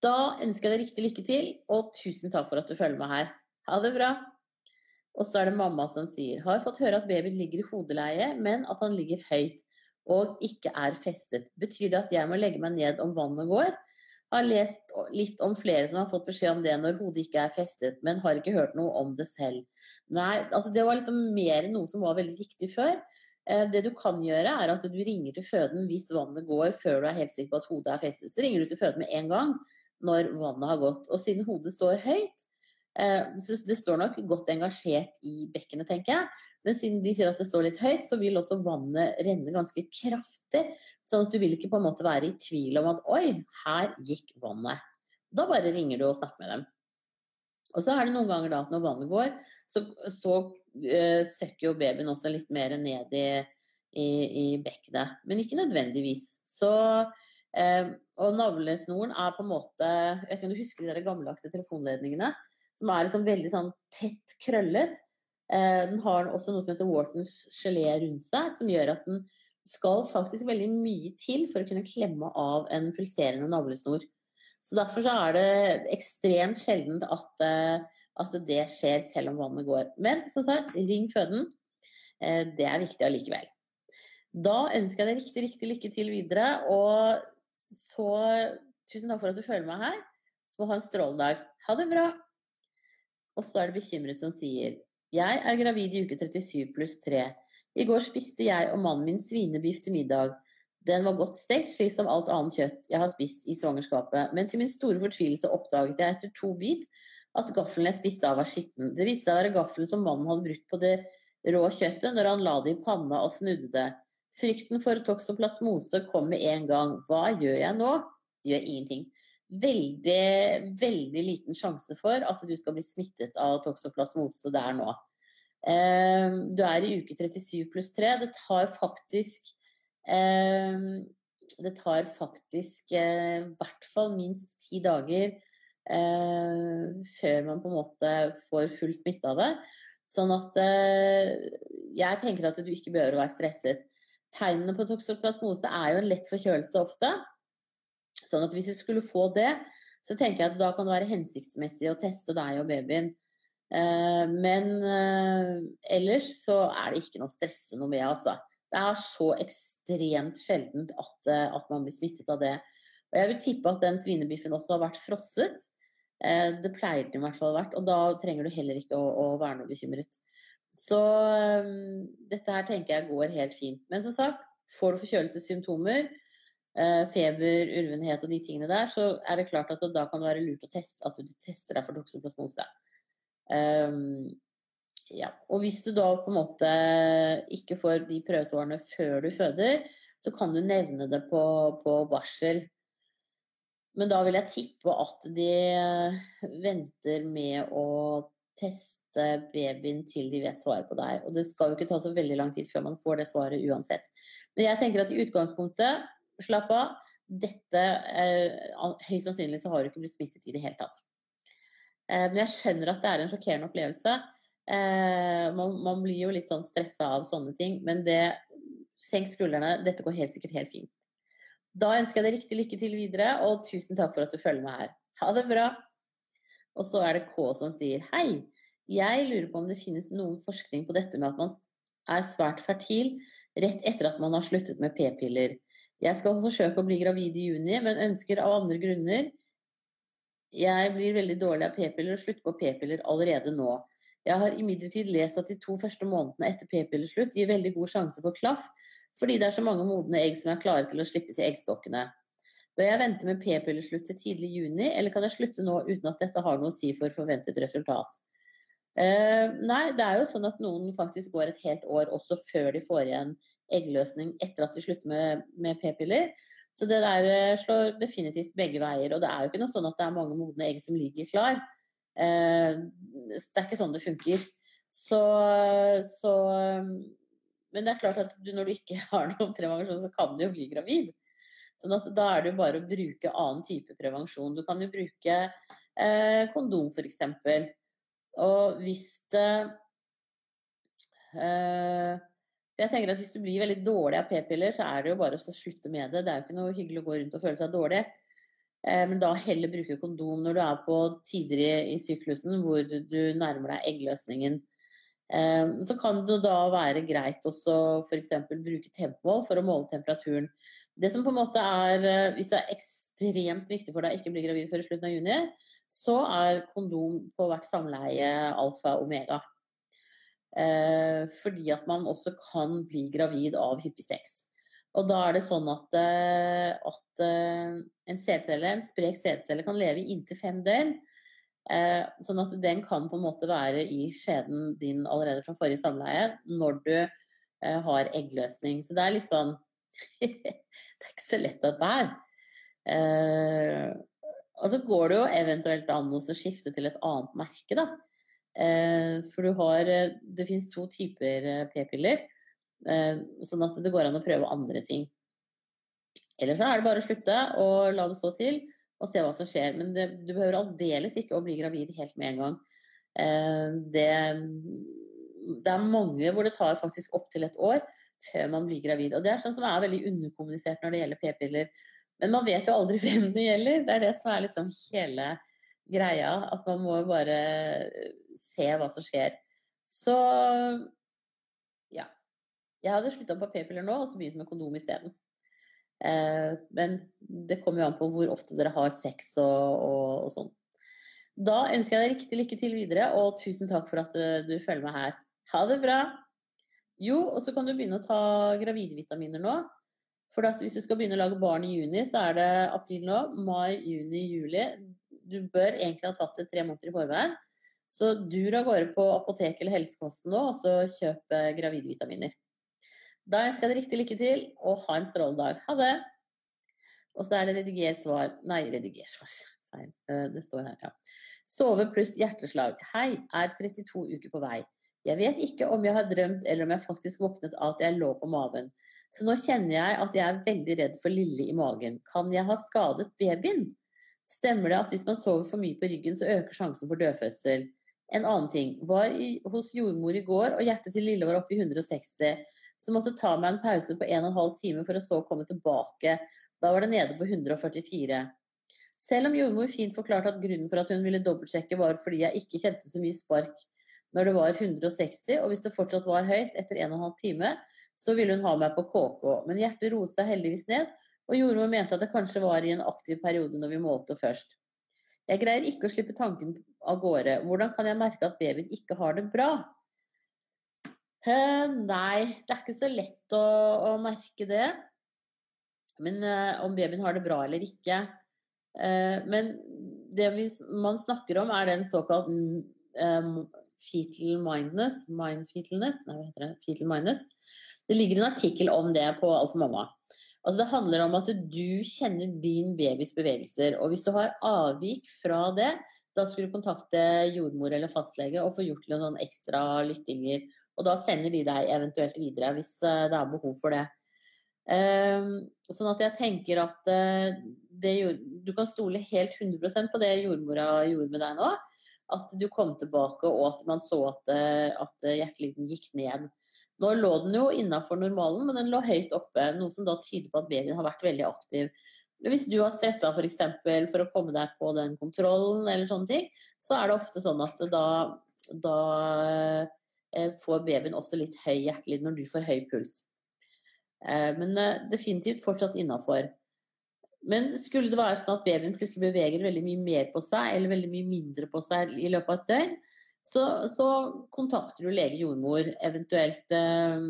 S1: Da ønsker jeg deg riktig lykke til, og tusen takk for at du følger med her. Ha det bra! Og så er det mamma som sier har fått høre at babyen ligger i hodeleie, men at han ligger høyt og ikke er festet. Betyr det at jeg må legge meg ned om vannet går? Har lest litt om flere som har fått beskjed om det når hodet ikke er festet, men har ikke hørt noe om det selv. Nei, altså det var liksom mer noe som var veldig viktig før. Eh, det du kan gjøre, er at du ringer til føden hvis vannet går før du er helt sikker på at hodet er festet. Så ringer du til føden med en gang når vannet har gått. Og siden hodet står høyt, så det står nok godt engasjert i bekkenet, tenker jeg. Men siden de sier at det står litt høyt, så vil også vannet renne ganske kraftig. Sånn at du vil ikke på en måte være i tvil om at oi, her gikk vannet. Da bare ringer du og snakker med dem. Og så er det noen ganger da at når vannet går, så, så uh, søkker jo babyen også litt mer ned i, i, i bekkenet. Men ikke nødvendigvis. Så uh, Og navlesnoren er på en måte Jeg vet ikke om du husker de gammeldagse telefonledningene? Som er liksom veldig sånn tett krøllet. Uh, den har også noe som heter Whartons gelé rundt seg, som gjør at den skal faktisk veldig mye til for å kunne klemme av en pulserende navlesnor. Så derfor så er det ekstremt sjeldent at, eh, at, det skjer selv om vannet går. Men som sagt, ring føden. Eh, det er viktig allikevel. Da ønsker jeg deg riktig, riktig lykke til videre. Og så tusen takk for at du følger meg her. Så må du ha en strålende dag. Ha det bra! Og så er det bekymret som sier Jeg er gravid i uke 37 pluss 3. I går spiste jeg og mannen min svinebiff til middag. Den var godt stekt, slik som alt annet kjøtt jeg har spist i svangerskapet, men til min store fortvilelse oppdaget jeg etter to bit at gaffelen jeg spiste av var skitten. Det viste seg å være gaffelen som mannen hadde brukt på det rå kjøttet når han la det i panna og snudde det. Frykten for toksoplasmose kom med en gang. Hva gjør jeg nå? Det gjør ingenting. Veldig, veldig liten sjanse for at du skal bli smittet av toksoplasmose der nå. Ehm, du er i uke 37 pluss 3. Det tar faktisk Ehm, det tar faktisk eh, i hvert fall minst ti dager eh, før man på en måte får full smitte av det. Sånn at eh, jeg tenker at du ikke behøver å være stresset. Tegnene på toksoplasmose er jo en lett forkjølelse ofte. Sånn at hvis du skulle få det, så tenker jeg at da kan det være hensiktsmessig å teste deg og babyen Eh, men eh, ellers så er det ikke noe å stresse noe med, altså. Det er så ekstremt sjeldent at, at, man blir smittet av det. Og jeg vil tippe at den svinebiffen også har vært frosset. Det pleier den i hvert fall å ha vært, og da trenger du heller ikke å, å være noe bekymret. Så um, dette her tenker jeg går helt fint. Men som sagt, får du forkjølelsessymptomer, feber, urvenhet og de tingene der, så er det klart at da kan det være lurt å teste at du tester deg for toksoplasmose. Um, ja. Og hvis du da på en måte ikke får de prøvesvarene før du føder, så kan du nevne det på, på barsel. Men da vil jeg tippe at de venter med å teste babyen til de vet svaret på deg. Og det skal jo ikke ta så veldig lang tid før man får det svaret uansett. Men jeg tenker at i utgangspunktet, slapp av. Dette eh, Høyst sannsynlig så har du ikke blitt smittet i det hele tatt. Eh, men jeg skjønner at det er en sjokkerende opplevelse. Eh, man, man, blir jo litt sånn stressa av sånne ting, men det Senk skuldrene, dette går helt sikkert helt fint. Da ønsker jeg deg riktig lykke til videre, og tusen takk for at du følger med her. Ha det bra! Og så er det K som sier hei. Jeg lurer på om det finnes noen forskning på dette med at man er svært fertil rett etter at man har sluttet med p-piller. Jeg skal forsøke å bli gravid i juni, men ønsker av andre grunner Jeg blir veldig dårlig av p-piller og slutter på p-piller allerede nå. Jeg har imidlertid lest at de to første månedene etter p-pillerslutt gir veldig god sjanse for klaff, fordi det er så mange modne egg som er klare til å slippes i eggstokkene. Bør jeg vente med p-pillerslutt til tidlig juni, eller kan jeg slutte nå uten at dette har noe å si for forventet resultat? Uh, nei, det er jo sånn at noen faktisk går et helt år også før de får igjen eggløsning etter at de slutter med, med p-piller. Så det der uh, slår definitivt begge veier. Og det er jo ikke noe sånn at det er mange modne egg som ligger klar. Uh, det er ikke sånn det funker. Så, så Men det er klart at du, når du ikke har noen prevensjon, så kan du jo bli gravid. Sånn at da er det jo bare å bruke annen type prevensjon. Du kan jo bruke eh, kondom, f.eks. Og hvis det eh, Jeg tenker at hvis du blir veldig dårlig av p-piller, så er det jo bare å slutte med det. Det er jo ikke noe hyggelig å gå rundt og føle seg dårlig. Eh, men da heller bruke kondom når du er på tider i, i syklusen hvor du nærmer deg eggløsningen. Eh, så kan det da være greit også f.eks. bruke tempomål for å måle temperaturen. Det som på en måte er eh, Hvis det er ekstremt viktig for deg å ikke bli gravid før slutten av juni, så er kondom på hvert samleie alfa og omega. Eh, fordi at man også kan bli gravid av hyppig sex. Og da er det sånn at, eh, at eh, en sædcelle, en sprek sædcelle, kan leve i inntil fem døgn. Eh, sånn at den kan på en måte være i skjeden din allerede fra forrige samleie når du eh, har eggløsning. Så det er litt sånn det er ikke så lett at det er. Eh, og så går det jo eventuelt an å skifte til et annet merke, da. Eh, for du har eh, Det fins to typer eh, p-piller, sånn at det går an å prøve andre ting. Eller så er det bare å slutte og la det stå til og se hva som skjer. Men det, du behøver aldeles ikke å bli gravid helt med en gang. Det, det er mange hvor det tar faktisk opptil et år før man blir gravid. Og det er sånn som er veldig underkommunisert når det gjelder p-piller. Men man vet jo aldri hvem det gjelder. Det er det som er liksom hele greia. At man må bare se hva som skjer. Så ja. Jeg hadde slutta på p-piller nå og så begynt med kondom isteden. Eh, men det kommer jo an på hvor ofte dere har sex og, og, og sånn. Da ønsker jeg deg riktig lykke til videre, og tusen takk for at du, du følger meg her. Ha det bra! Jo, og så kan du begynne å ta gravidvitaminer nå. For hvis du skal begynne å lage barn i juni, så er det april nå. Mai, juni, juli. Du bør egentlig ha tatt det tre måneder i forveien. Så dur av gårde på apotek eller helsekosten nå, og så kjøp gravidvitaminer. Da ønsker jeg deg riktig lykke til, og ha en strålende dag. Ha det! Og så er det rediger svar Nei, rediger svar. Feil. Eh, det står her, ja. Sove pluss hjerteslag. Hei, er 32 uker på vei. Jeg vet ikke om jeg har drømt eller om jeg faktisk våknet av at jeg lå på maven. Så nå kjenner jeg at jeg er veldig redd for Lille i magen. Kan jeg ha skadet babyen? Stemmer det at hvis man sover for mye på ryggen, så øker sjansen for dødfødsel? En annen ting. Var i, hos jordmor i går, og hjertet til Lille var oppe i 160. Så måtte ta meg en pause på 1 12 time for å så komme tilbake. Da var det nede på 144. Selv om jordmor fint forklarte at grunnen for at hun ville dobbeltsjekke var fordi jeg ikke kjente så mye spark når det var 160, og hvis det fortsatt var høyt etter en og en halv time, så ville hun ha meg på KK. Men hjertet roet seg heldigvis ned, og jordmor mente at det kanskje var i en aktiv periode når vi målte først. Jeg greier ikke å slippe tanken av gårde. Hvordan kan jeg merke at babyen ikke har det bra? Uh, nei, det er ikke så lett å, å merke det. Men uh, om babyen har det bra eller ikke. Uh, men det vi, man snakker om, er den såkalt um, fetal mindness, mindfetalness, nei, hva heter det? Fetal mindness. Det ligger en artikkel om det på Alfa Mamma. Altså det handler om at du kjenner din babys bevegelser. Og hvis du har avvik fra det, da skal du kontakte jordmor eller fastlege og få gjort noen ekstra lyttinger og da sender de deg eventuelt videre hvis eh, det er behov for det. Ehm, sånn at jeg tenker at eh, det, du kan stole helt 100% på det jordmora gjorde med deg nå. At du kom tilbake og at man så at, eh, at hjertelyden gikk ned. Nå lå den jo innafor normalen, men den lå høyt oppe, noe som da tyder på at babyen har vært veldig aktiv. Hvis du har stressa f.eks. For, for å komme deg på den kontrollen, eller sånne ting, så er det ofte sånn at da, da Eh, får babyen også litt høy hjertelyd når du får høy puls. Eh, men eh, definitivt fortsatt innafor. Men skulle det være sånn at babyen plutselig beveger veldig mye mer på seg, eller veldig mye mindre på seg i løpet av et døgn, så, så kontakter du lege jordmor. Eventuelt eh,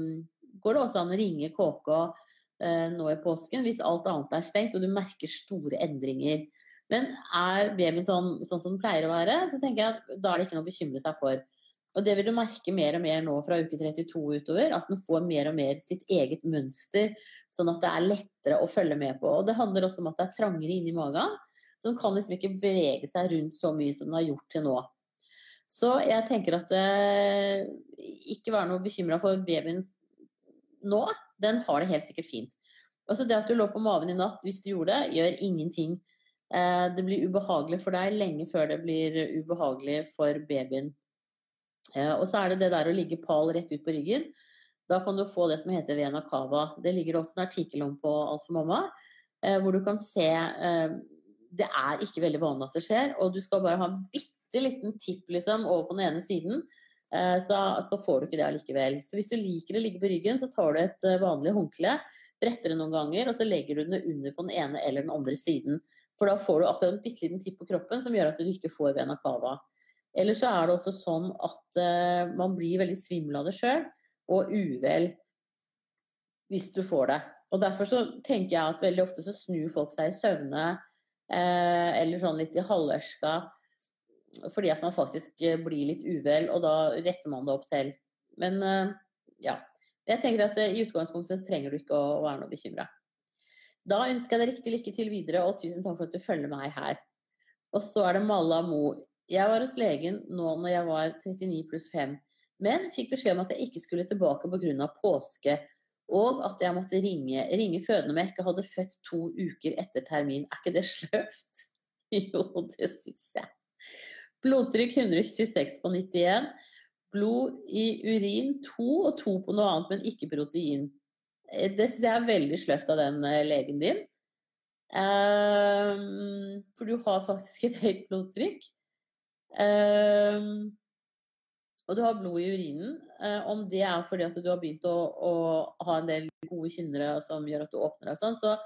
S1: går det også an å ringe KK eh, nå i påsken hvis alt annet er stengt og du merker store endringer. Men er babyen sånn, sånn som den pleier å være, så tenker jeg at da er det ikke noe å bekymre seg for. Og det vil du merke mer og mer nå fra uke 32 utover, at den får mer og mer sitt eget mønster, sånn at det er lettere å følge med på. Og det handler også om at det er trangere inni magen, så den kan liksom ikke bevege seg rundt så mye som den har gjort til nå. Så jeg tenker at eh, ikke vær noe bekymra for babyen nå, den har det helt sikkert fint. Altså det at du lå på maven i natt, hvis du gjorde det, gjør ingenting. Eh, det blir ubehagelig for deg lenge før det blir ubehagelig for babyen. Eh, og så er det det der å ligge pal rett ut på ryggen. Da kan du få det som heter vena cava. Det ligger også en artikkel om på Alt for mamma, hvor du kan se Det er ikke veldig vanlig at det skjer, og du skal bare ha en bitte liten tipp liksom, over på den ene siden. Så, så, får du ikke det allikevel. Så hvis du liker å ligge på ryggen, så tar du et vanlig håndkle, bretter det noen ganger, og så legger du det under på den ene eller den andre siden. For da får du akkurat en bitte liten tipp på kroppen som gjør at du ikke får vena cava. Eller så er det også sånn at uh, man blir veldig svimmel av det sjøl, og uvel hvis du får det. Og Derfor så tenker jeg at veldig ofte så snur folk seg i søvne, eh, eller sånn litt i halvørska, fordi at man faktisk eh, blir litt uvel, og da retter man det opp selv. Men uh, ja. Jeg tenker at i utgangspunktet trenger du ikke å, være noe bekymra. Da ønsker jeg deg riktig lykke til videre, og tusen takk for at du følger meg her. Og så er det Malla Mo jeg var hos legen nå når jeg var 39 pluss 5, men fikk beskjed om at jeg ikke skulle tilbake pga. påske, og at jeg måtte ringe, ringe fødende om jeg ikke hadde født to uker etter termin. Er ikke det sløvt? Jo, det syns jeg. Blodtrykk 126 på 91. Blod i urin 2 og 2 på noe annet, men ikke protein. Eh, det syns jeg er veldig sløvt av den eh, legen din. Um, for du har faktisk et høyt blodtrykk. Um, og du har blod i urinen. Uh, om det er fordi at du har begynt å, å ha en del gode kynnere som gjør at du åpner deg sånn, så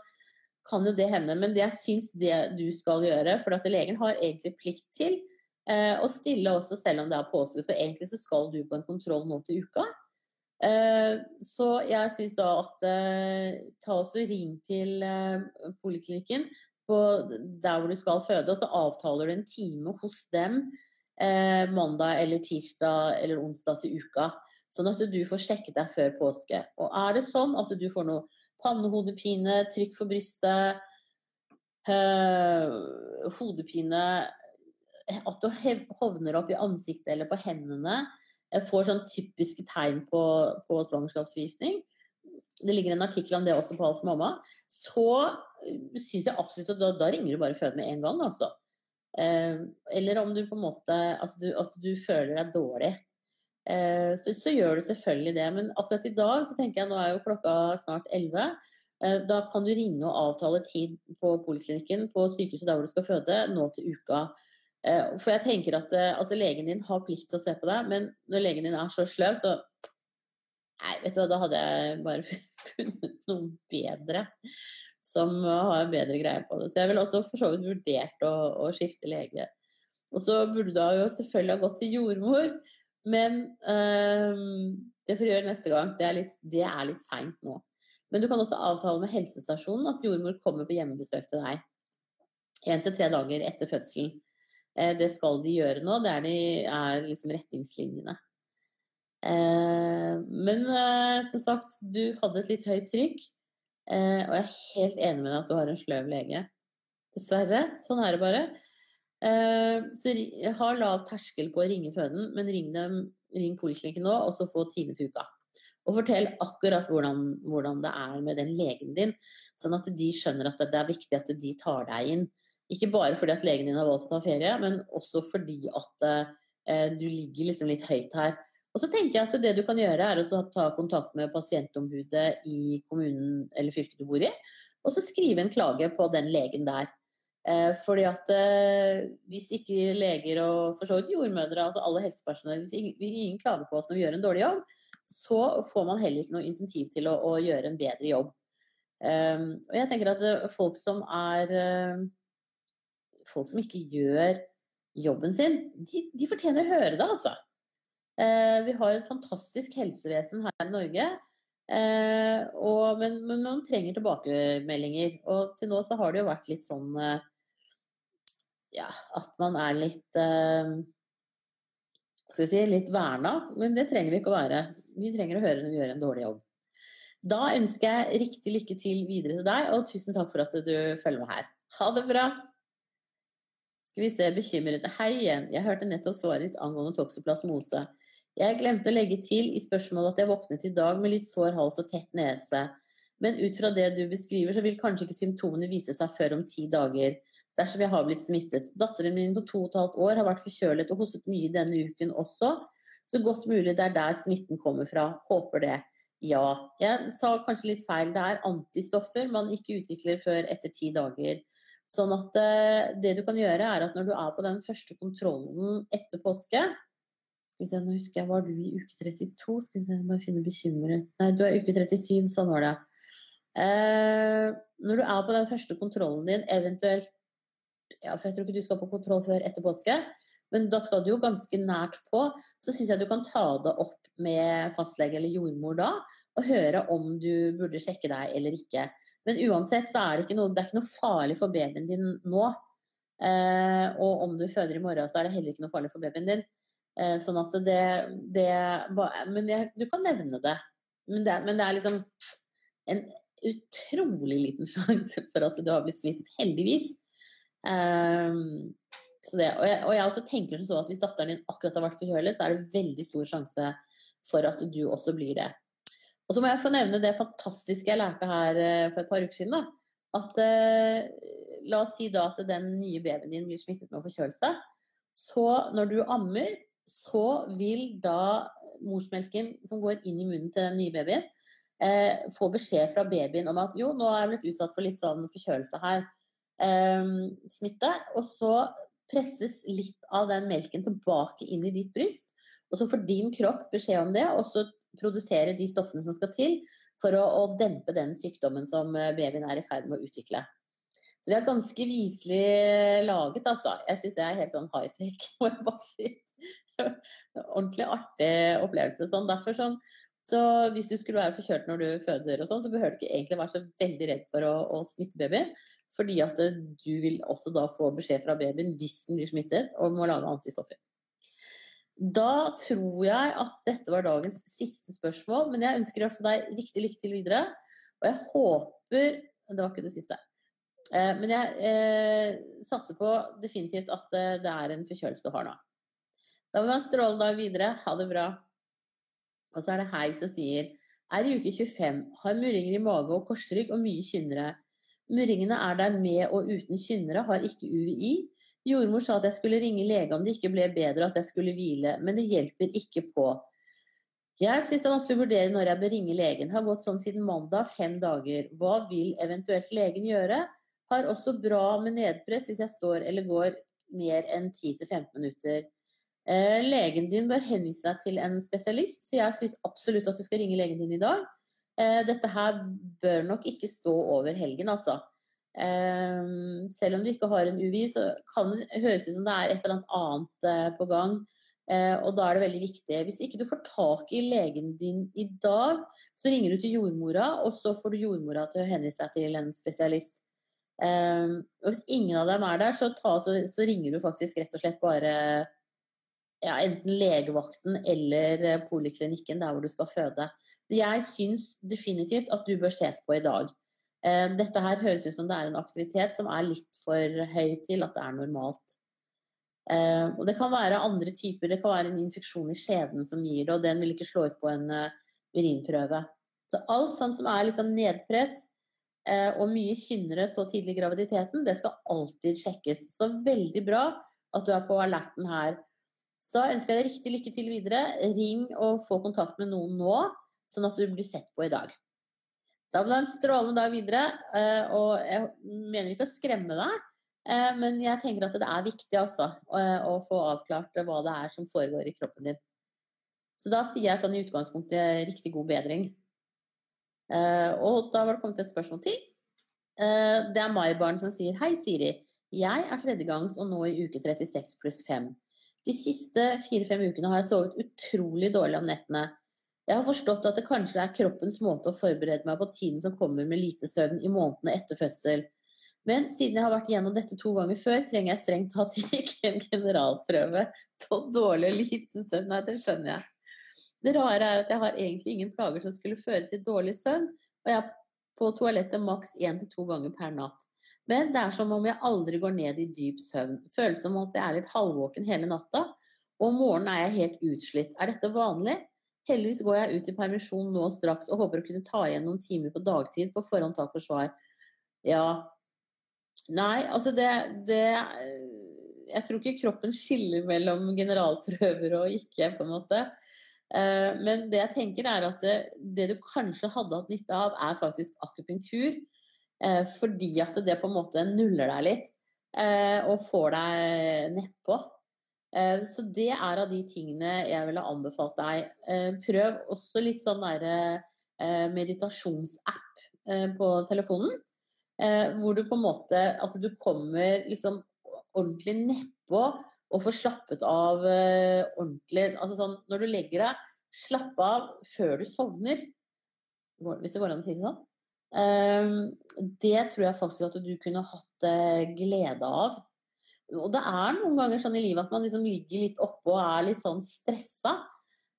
S1: kan jo det hende. Men det jeg syns det du skal gjøre, for at legen har egentlig plikt til uh, å stille også selv om det er påske, så egentlig så skal du på en kontroll nå til uka. Uh, så jeg syns da at ta også ring til poliklinikken på der hvor du skal føde, og så avtaler du en time hos dem eh, mandag eller tirsdag eller onsdag til uka. Sånn at du får sjekket deg før påske. Og er det sånn at du får noe pannehodepine, trykk for brystet, hodepine At du hovner opp i ansiktet eller på hendene, eh, får sånn typiske tegn på, på svangerskapsforgiftning, det ligger en artikkel om det også på hals mamma, så eh, syns jeg absolutt at da, da, ringer du bare føde med en gang, altså. Eh, eller om du på en måte altså du, At du føler deg dårlig. Eh, så, så, gjør du selvfølgelig det. Men akkurat i dag så tenker jeg nå er jo klokka snart elleve. Eh, da kan du ringe og avtale tid på poliklinikken på sykehuset der hvor du skal føde, nå til uka. Eh, for jeg tenker at altså, legen din har plikt til å se på deg, men når legen din er så sløv, så Nei, vet du hva, da hadde jeg bare funnet noen bedre som har bedre greie på det. Så jeg ville også for så vidt vurdert å, å skifte lege. Og så burde du jo selvfølgelig ha gått til jordmor, men øh, det får du gjøre neste gang. Det er litt, det litt seint nå. Men du kan også avtale med helsestasjonen at jordmor kommer på hjemmebesøk til deg én til tre dager etter fødselen. Eh, det skal de gjøre nå. Det er, de, er liksom retningslinjene. Eh, men eh, som sagt, du hadde et litt høyt trykk. og jeg er helt enig med deg at du har en sløv lege. Dessverre. Sånn er det bare. så ha lav terskel på å ringe føden, men ring, dem, ring poliklinikken nå, og så få time til uka. Og fortell akkurat hvordan, hvordan, det er med den legen din, sånn at de skjønner at det er viktig at de tar deg inn. Ikke bare fordi at legen din har valgt å ta ferie, men også fordi at eh, du ligger liksom litt høyt her. Og så tenker jeg at det du kan gjøre, er å ta kontakt med pasientombudet i kommunen eller fylket du bor i, og så skrive en klage på den legen der. Eh, fordi at eh, hvis ikke leger og for så vidt jordmødre, altså alle helsepersonell, hvis ingen, ingen klager på oss når vi gjør en dårlig jobb, så får man heller ikke noe insentiv til å, å gjøre en bedre jobb. Um, og jeg tenker at eh, folk som er Folk som ikke gjør jobben sin, de, de fortjener å høre det, altså. Eh, vi har et fantastisk helsevesen her i Norge. Eh, og, men, men, man trenger tilbakemeldinger. Og til nå så har det jo vært litt sånn Ja, at man er litt skal vi si, litt verna. Men det trenger vi ikke å være. Vi trenger å høre når vi gjør en dårlig jobb. Da ønsker jeg riktig lykke til videre til deg, og tusen takk for at du følger med her. Ha det bra! Skal vi se, bekymret. Hei igjen, jeg hørte nettopp svaret ditt angående toksoplasmose. Jeg glemte å legge til i spørsmålet at jeg våknet i dag med litt sår hals og tett nese. Men ut fra det du beskriver, så vil kanskje ikke symptomene vise seg før om ti dager, dersom jeg har blitt smittet. Datteren min på to og et halvt år har vært forkjølet og hostet mye denne uken også, så godt mulig det er der smitten kommer fra. Håper det. Ja. Jeg sa kanskje litt feil. Det er antistoffer man ikke utvikler før etter ti dager. Sånn at uh, det du kan gjøre, er at når du er på den første kontrollen etter påske Skal vi se, nå husker jeg, var du i uke 32? Skal vi se, bare finne bekymret Nei, du er i uke 37, sånn var det. Eh, når du er på den første kontrollen din, eventuelt ja, for jeg tror ikke du skal på kontroll før etter påske, men da skal du jo ganske nært på. Så syns jeg du kan ta det opp med fastlege eller jordmor da, og høre om du burde sjekke deg eller ikke. Men uansett så er det ikke noe, det er ikke noe farlig for babyen din nå. Eh, og om du føder i morgen, så er det heller ikke noe farlig for babyen din. Eh, sånn at det, det Men jeg, du kan nevne det. Men, det. men det er liksom en utrolig liten sjanse for at du har blitt smittet, heldigvis. Det, og, jeg, og jeg også tenker så at hvis datteren din akkurat har vært forkjølet, så er det veldig stor sjanse for at du også blir det. Og så må jeg få nevne det fantastiske jeg lærte her uh, for et par uker siden. da, at eh, La oss si da at den nye babyen din blir smittet med forkjølelse. Så når du ammer, så vil da morsmelken som går inn i munnen til den nye babyen, eh, få beskjed fra babyen om at jo, nå er jeg blitt utsatt for litt sånn forkjølelse her. smitte, og så presses litt av den melken tilbake inn i ditt bryst. Og så får din kropp beskjed om det, og så produsere de stoffene som skal til for å, å dempe den sykdommen som eh, babyen er i ferd med å utvikle. Så vi er ganske viselig laget, altså. Jeg syns det er helt sånn high-tech, må jeg bare si. Ordentlig artig opplevelse. Sånn. Derfor sånn, så hvis du skulle være forkjølt når du føder, og sånn, så behøver du ikke egentlig være så veldig redd for å, å smitte babyen. Fordi at du vil også da få beskjed fra babyen hvis den blir smittet og må lage antistoffer. Da tror jeg at dette var dagens siste spørsmål, men jeg ønsker å få deg riktig lykke til videre. Og jeg håper Det var ikke det siste. Eh, men jeg eh, satser på definitivt at eh, det er en forkjølelse du har nå. Da må vi ha en strålende dag videre. Ha det bra. Og så er det Hei som sier er i uke 25, har murringer i mage og korsrygg og mye kynnere. Murringene er der med og uten kynnere, har ikke UVI. Jordmor sa at jeg skulle ringe lege om det ikke ble bedre, at jeg skulle hvile, men det hjelper ikke på. Jeg syns det er vanskelig å vurdere når jeg bør ringe legen. Har gått sånn siden mandag, fem dager. Hva vil eventuelt legen gjøre? Har også bra med nedpress hvis jeg står eller går mer enn 10-15 minutter. Eh, legen din bør henvise deg til en spesialist, så jeg syns absolutt at du skal ringe legen din i dag. Eh, dette her bør nok ikke stå over helgen, altså. Eh, selv om du ikke har en UVI, så kan det høres ut som det er et eller annet annet eh, på gang. Eh, og da er det veldig viktig. Hvis ikke du får tak i legen din i dag, så ringer du til jordmora, og så får du jordmora til å henvise deg til en spesialist. Eh, og hvis ingen av dem er der, så, ta, så, så ringer du faktisk rett og slett bare ja, enten legevakten eller eh, poliklinikken der hvor du skal føde. Jeg syns definitivt at du bør ses på i dag. Dette her høres ut som det er en aktivitet som er litt for høy til at det er normalt. Uh, og det kan være andre typer, det kan være en infeksjon i skjeden som gir det, og den vil ikke slå ut på en uh, urinprøve. Så alt sånt som er liksom nedpress og mye kynnere så tidlig i graviditeten, det skal alltid sjekkes. Så veldig bra at du er på alerten her. Så ønsker jeg deg riktig lykke til videre. Ring og få kontakt med noen nå, sånn at du blir sett på i dag. Da må du ha en strålende dag videre, og jeg mener ikke å skremme deg. Eh, men jeg tenker at det er viktig også å få avklart hva det er som foregår i kroppen din. Så da sier jeg sånn i utgangspunktet riktig god bedring. Eh, og da var det kommet et spørsmål til. Eh, det er Maibarn som sier Hei, Siri. Jeg er tredjegangs og nå i uke 36 pluss 5. De siste fire-fem ukene har jeg sovet utrolig dårlig om nettene. Jeg har forstått at det kanskje er kroppens måte å forberede meg på tiden som kommer med lite søvn i månedene etter fødsel. Men siden jeg har vært igjennom dette to ganger før, trenger jeg strengt tatt ikke en generalprøve på dårlig og lite søvn. Nei, det skjønner jeg. Det rare er at jeg har egentlig ingen plager som skulle føre til dårlig søvn, og jeg er på toalettet maks én til to ganger per natt. Men det er som om jeg aldri går ned i dyp søvn. Føles som at jeg er litt halvvåken hele natta, og om morgenen er jeg helt utslitt. Er dette vanlig? Heldigvis går jeg ut i permisjon nå straks og håper å kunne ta igjen noen timer på dagtid på forhånd takk for svar. Ja, Nei, altså det, det Jeg tror ikke kroppen skiller mellom generalprøver og ikke, på en måte. Eh, men det jeg tenker er at det, det du kanskje hadde hatt nytte av, er faktisk akupunktur. Eh, fordi at det på en måte nuller deg litt eh, og får deg nedpå. Så det er av de tingene jeg ville anbefalt deg. Prøv også litt sånn derre meditasjonsapp på telefonen. Eh, hvor du på en måte At du kommer liksom ordentlig nedpå og får slappet av eh, ordentlig Altså sånn når du legger deg, slapp av før du sovner. Hvis det går an å si det sånn. Eh, det tror jeg faktisk at du kunne hatt eh, glede av. Og det er noen ganger sånn i livet at man liksom ligger litt oppå og er litt sånn stressa.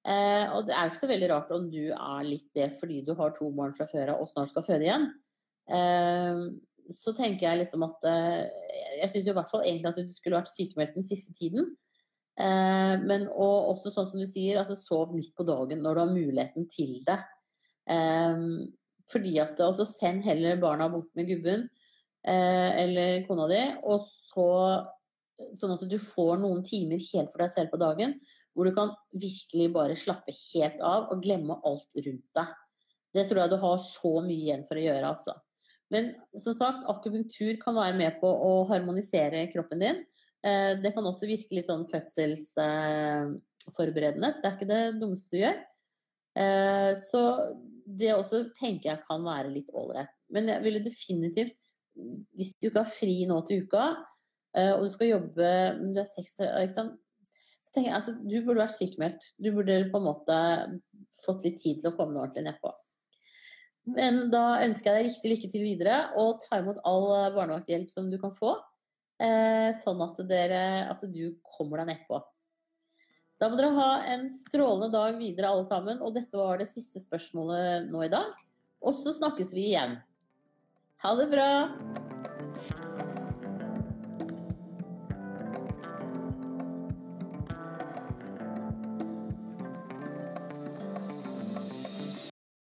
S1: Eh, og det er jo ikke så veldig rart om du er litt det fordi du har to barn fra før av og snart skal føde igjen. Eh, så tenker jeg liksom at eh, Jeg syns i hvert fall egentlig at du skulle vært sykemeldt den siste tiden. Ehm, men og også sånn som du sier, altså sov midt på dagen når du har muligheten til det. Ehm, fordi at også send heller barna bort med gubben eh, eller kona di, og så Sånn at du får noen timer helt for deg selv på dagen, hvor du kan virkelig bare slappe helt av og glemme alt rundt deg. Det tror jeg du har så mye igjen for å gjøre, altså. Men som sagt, akupunktur kan være med på å harmonisere kroppen din. Eh, det kan også virke litt sånn fødselsforberedende, så det er ikke det dummeste du gjør. Eh, så det også tenker jeg kan være litt ålreit. Men jeg ville definitivt, hvis du ikke har fri nå til uka, og du skal jobbe du er seks, sant? Så tenker jeg, altså, du burde vært sykemeldt. Du burde på en måte fått litt tid til å komme ordentlig nedpå. Men da ønsker jeg deg riktig lykke til videre, og ta imot all eh, barnevakthjelp som du kan få. Eh, sånn at, dere, at du kommer deg nedpå. Da må dere ha en strålende dag videre, alle sammen. Og dette var det siste spørsmålet nå i dag. Og så snakkes vi igjen. Ha det bra!